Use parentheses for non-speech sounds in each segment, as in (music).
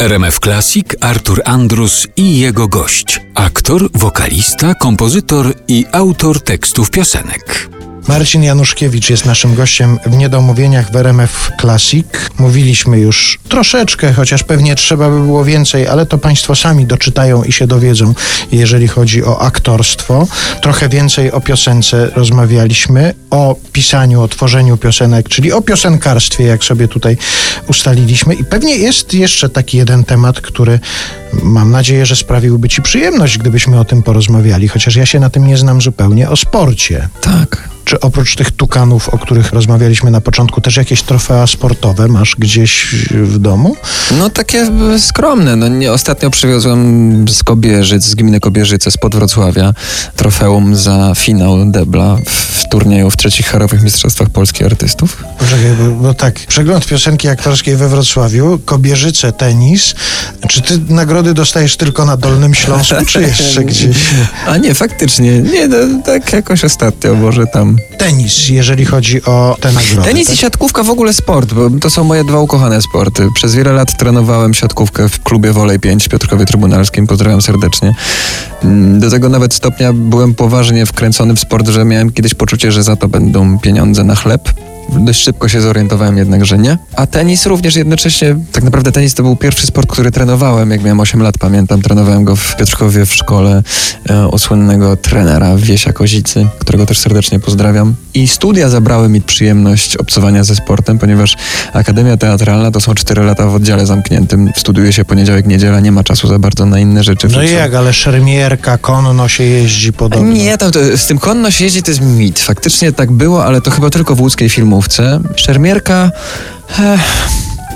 RMF Classic Artur Andrus i jego gość. Aktor, wokalista, kompozytor i autor tekstów piosenek. Marcin Januszkiewicz jest naszym gościem w Niedomówieniach w RMF Classic. Mówiliśmy już troszeczkę, chociaż pewnie trzeba by było więcej, ale to Państwo sami doczytają i się dowiedzą, jeżeli chodzi o aktorstwo. Trochę więcej o piosence rozmawialiśmy, o pisaniu, o tworzeniu piosenek, czyli o piosenkarstwie, jak sobie tutaj ustaliliśmy. I pewnie jest jeszcze taki jeden temat, który mam nadzieję, że sprawiłby Ci przyjemność, gdybyśmy o tym porozmawiali, chociaż ja się na tym nie znam zupełnie, o sporcie. Tak. Czy oprócz tych tukanów, o których rozmawialiśmy na początku, też jakieś trofea sportowe masz gdzieś w domu? No takie skromne. No, nie, ostatnio przywiozłem z Kobierzyc, z gminy Kobierzyce, spod Wrocławia, trofeum za finał debla w turnieju w trzecich harowych mistrzostwach Polski artystów. Poczekaj, bo, bo tak, przegląd piosenki aktorskiej we Wrocławiu, Kobierzyce, tenis. Czy ty nagrody dostajesz tylko na Dolnym Śląsku, czy jeszcze (laughs) gdzieś? A nie, faktycznie. Nie, no, tak jakoś ostatnio, może tam. Tenis, jeżeli chodzi o te nagrody. Tenis tak? i siatkówka w ogóle sport, bo to są moje dwa ukochane sporty. Przez wiele lat trenowałem siatkówkę w klubie Wolej 5 w Piotrkowie Trybunalskim. Pozdrawiam serdecznie. Mm, Do tego nawet stopnia byłem poważnie wkręcony w sport, że miałem kiedyś poczucie, że za to będą pieniądze na chleb. Dość szybko się zorientowałem jednak, że nie. A tenis również jednocześnie, tak naprawdę tenis to był pierwszy sport, który trenowałem. Jak miałem 8 lat, pamiętam, trenowałem go w Piotrkowie w szkole e, u słynnego trenera Wiesia Kozicy, którego też serdecznie pozdrawiam. I studia zabrały mi przyjemność obcowania ze sportem, ponieważ Akademia Teatralna to są 4 lata w oddziale zamkniętym. Studiuje się poniedziałek, niedziela, nie ma czasu za bardzo na inne rzeczy. No i jak, ale szermierka, konno się jeździ podobno. nie, tam to, z tym konno się jeździ to jest mit. Faktycznie tak było, ale to chyba tylko w łódzkiej filmówce. Szermierka... eh,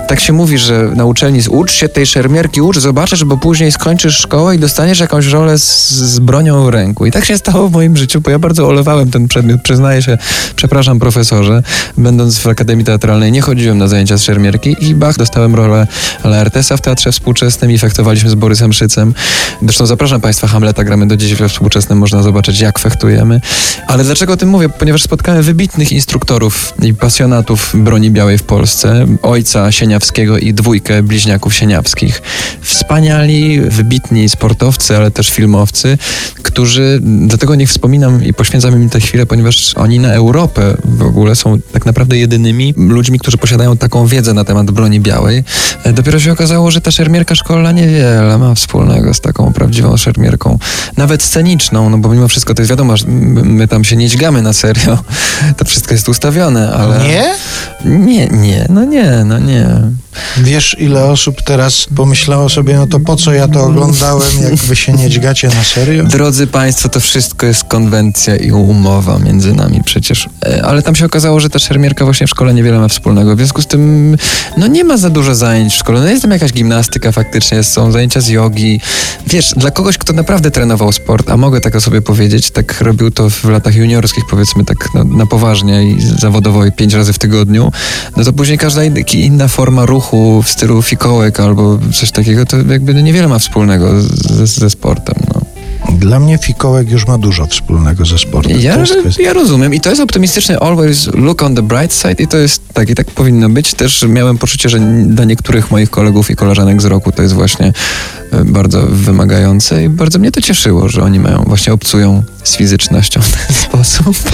tak się mówi, że na uczelni z- ucz się tej szermierki, ucz, zobaczysz, bo później skończysz szkołę i dostaniesz jakąś rolę z, z bronią w ręku. I tak się stało w moim życiu, bo ja bardzo olewałem ten przedmiot. Przyznaję się, przepraszam profesorze, będąc w Akademii Teatralnej nie chodziłem na zajęcia z szermierki i bach, dostałem rolę Laertesa w Teatrze Współczesnym i fechtowaliśmy z Borysem Szycem. Zresztą zapraszam Państwa, Hamleta gramy do dziś we Współczesnym, można zobaczyć jak fechtujemy. Ale dlaczego o tym mówię? Ponieważ spotkałem wybitnych instruktorów i pasjonatów broni białej w Polsce, ojca Sieniawskiego i dwójkę bliźniaków Sieniawskich. Wspaniali, wybitni sportowcy, ale też filmowcy, którzy, dlatego niech wspominam i poświęcam im tę chwilę, ponieważ oni na Europę w ogóle są tak naprawdę jedynymi ludźmi, którzy posiadają taką wiedzę na temat broni białej. E, Dopiero się okazało, że ta szermierka szkolna niewiele ma wspólnego z taką prawdziwą szermierką. Nawet sceniczną, no bo mimo wszystko to jest wiadomo, że my my tam się nie dźgamy na serio. (laughs) To wszystko jest ustawione, ale... Nie? Nie, nie, no nie, no nie. Wiesz, ile osób teraz pomyślało sobie, no to po co ja to oglądałem, jak wy się nie dźgacie na serio? Drodzy Państwo, to wszystko jest konwencja i umowa między nami przecież. E, Ale tam się okazało, że ta szermierka właśnie w szkole niewiele ma wspólnego. W związku z tym, no nie ma za dużo zajęć w szkole. No jest tam jakaś gimnastyka faktycznie, są zajęcia z jogi. Wiesz, dla kogoś, kto naprawdę trenował sport, a mogę tak o sobie powiedzieć, tak robił to w latach juniorskich, powiedzmy tak no, na poważnie i zawodowo i pięć razy w tygodniu, no to później każda in- inna forma ruchu w stylu fikołek albo coś takiego, to jakby no niewiele ma wspólnego ze, ze sportem. Dla mnie fikołek już ma dużo wspólnego ze sportem. Ja, kwestia. ja rozumiem i to jest optymistyczne always look on the bright side i to jest tak i tak powinno być. Też miałem poczucie, że dla niektórych moich kolegów i koleżanek z roku to jest właśnie e, bardzo wymagające i bardzo mnie to cieszyło, że oni mają właśnie obcują z fizycznością (laughs) sposób.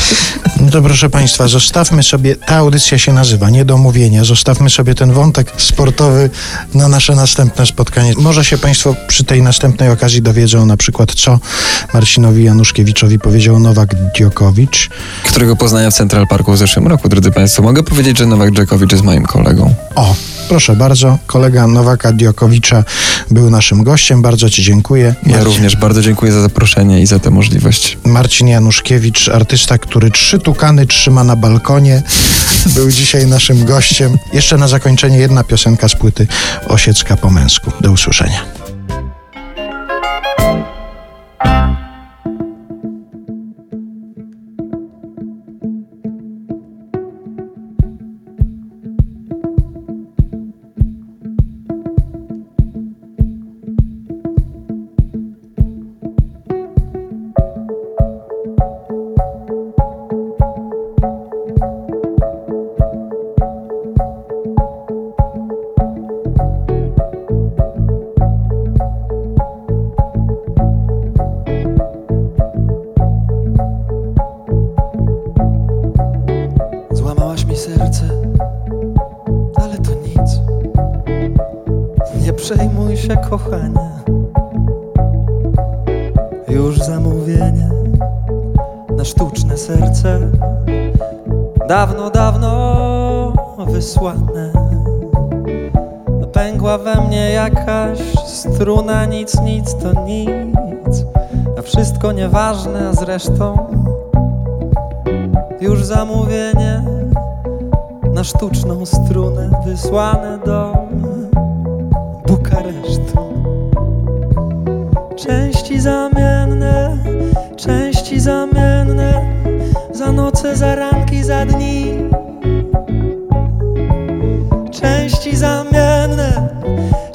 No to proszę Państwa, zostawmy sobie, ta audycja się nazywa Niedomówienia, zostawmy sobie ten wątek sportowy na nasze następne spotkanie. Może się Państwo przy tej następnej okazji dowiedzą na przykład, co Marcinowi Januszkiewiczowi powiedział Nowak Dziokowicz. Którego poznałem w Central Parku w zeszłym roku, drodzy Państwo. Mogę powiedzieć, że Nowak Dżekowicz jest moim kolegą. O, proszę bardzo, kolega Nowaka Diokowicza był naszym gościem, bardzo Ci dziękuję. Ja Marcin- również bardzo dziękuję za zaproszenie i za tę możliwość. Marcin Januszkiewicz, artysta, który trzy tukany trzyma na balkonie, był dzisiaj naszym gościem. Jeszcze na zakończenie jedna piosenka z płyty Osiecka po męsku. Do usłyszenia. Przejmuj się, kochanie. Już zamówienie na sztuczne serce. Dawno, dawno wysłane. Pękła we mnie jakaś struna, nic, nic to nic. A wszystko nieważne, zresztą już zamówienie na sztuczną strunę wysłane do Części zamienne, części zamienne, za noce, za ranki, za dni. Części zamienne,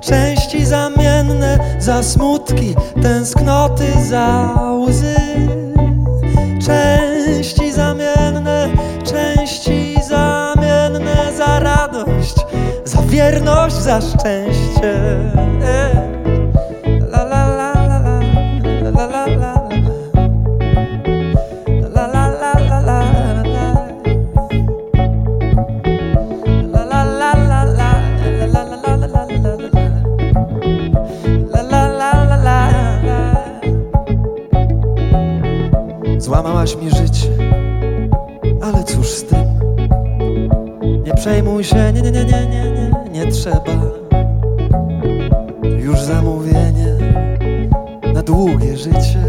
części zamienne, za smutki, tęsknoty, za łzy. Części zamienne, części zamienne, za radość, za wierność, za szczęście. Złamałaś mi życie, ale cóż z tym? Nie przejmuj się, nie, nie, nie, nie, nie, nie, nie trzeba. Już zamówienie na długie życie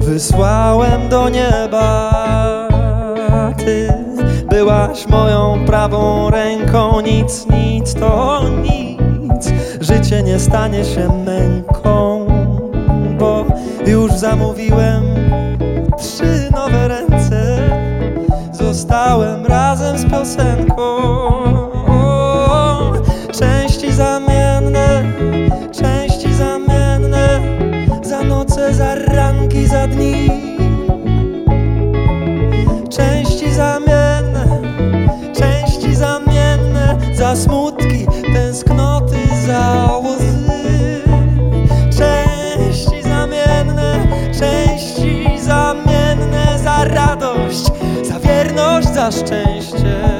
wysłałem do nieba. Ty byłaś moją prawą ręką, nic, nic to nic. Życie nie stanie się męką, już zamówiłem trzy nowe ręce. Zostałem razem z piosenką. Szczęście.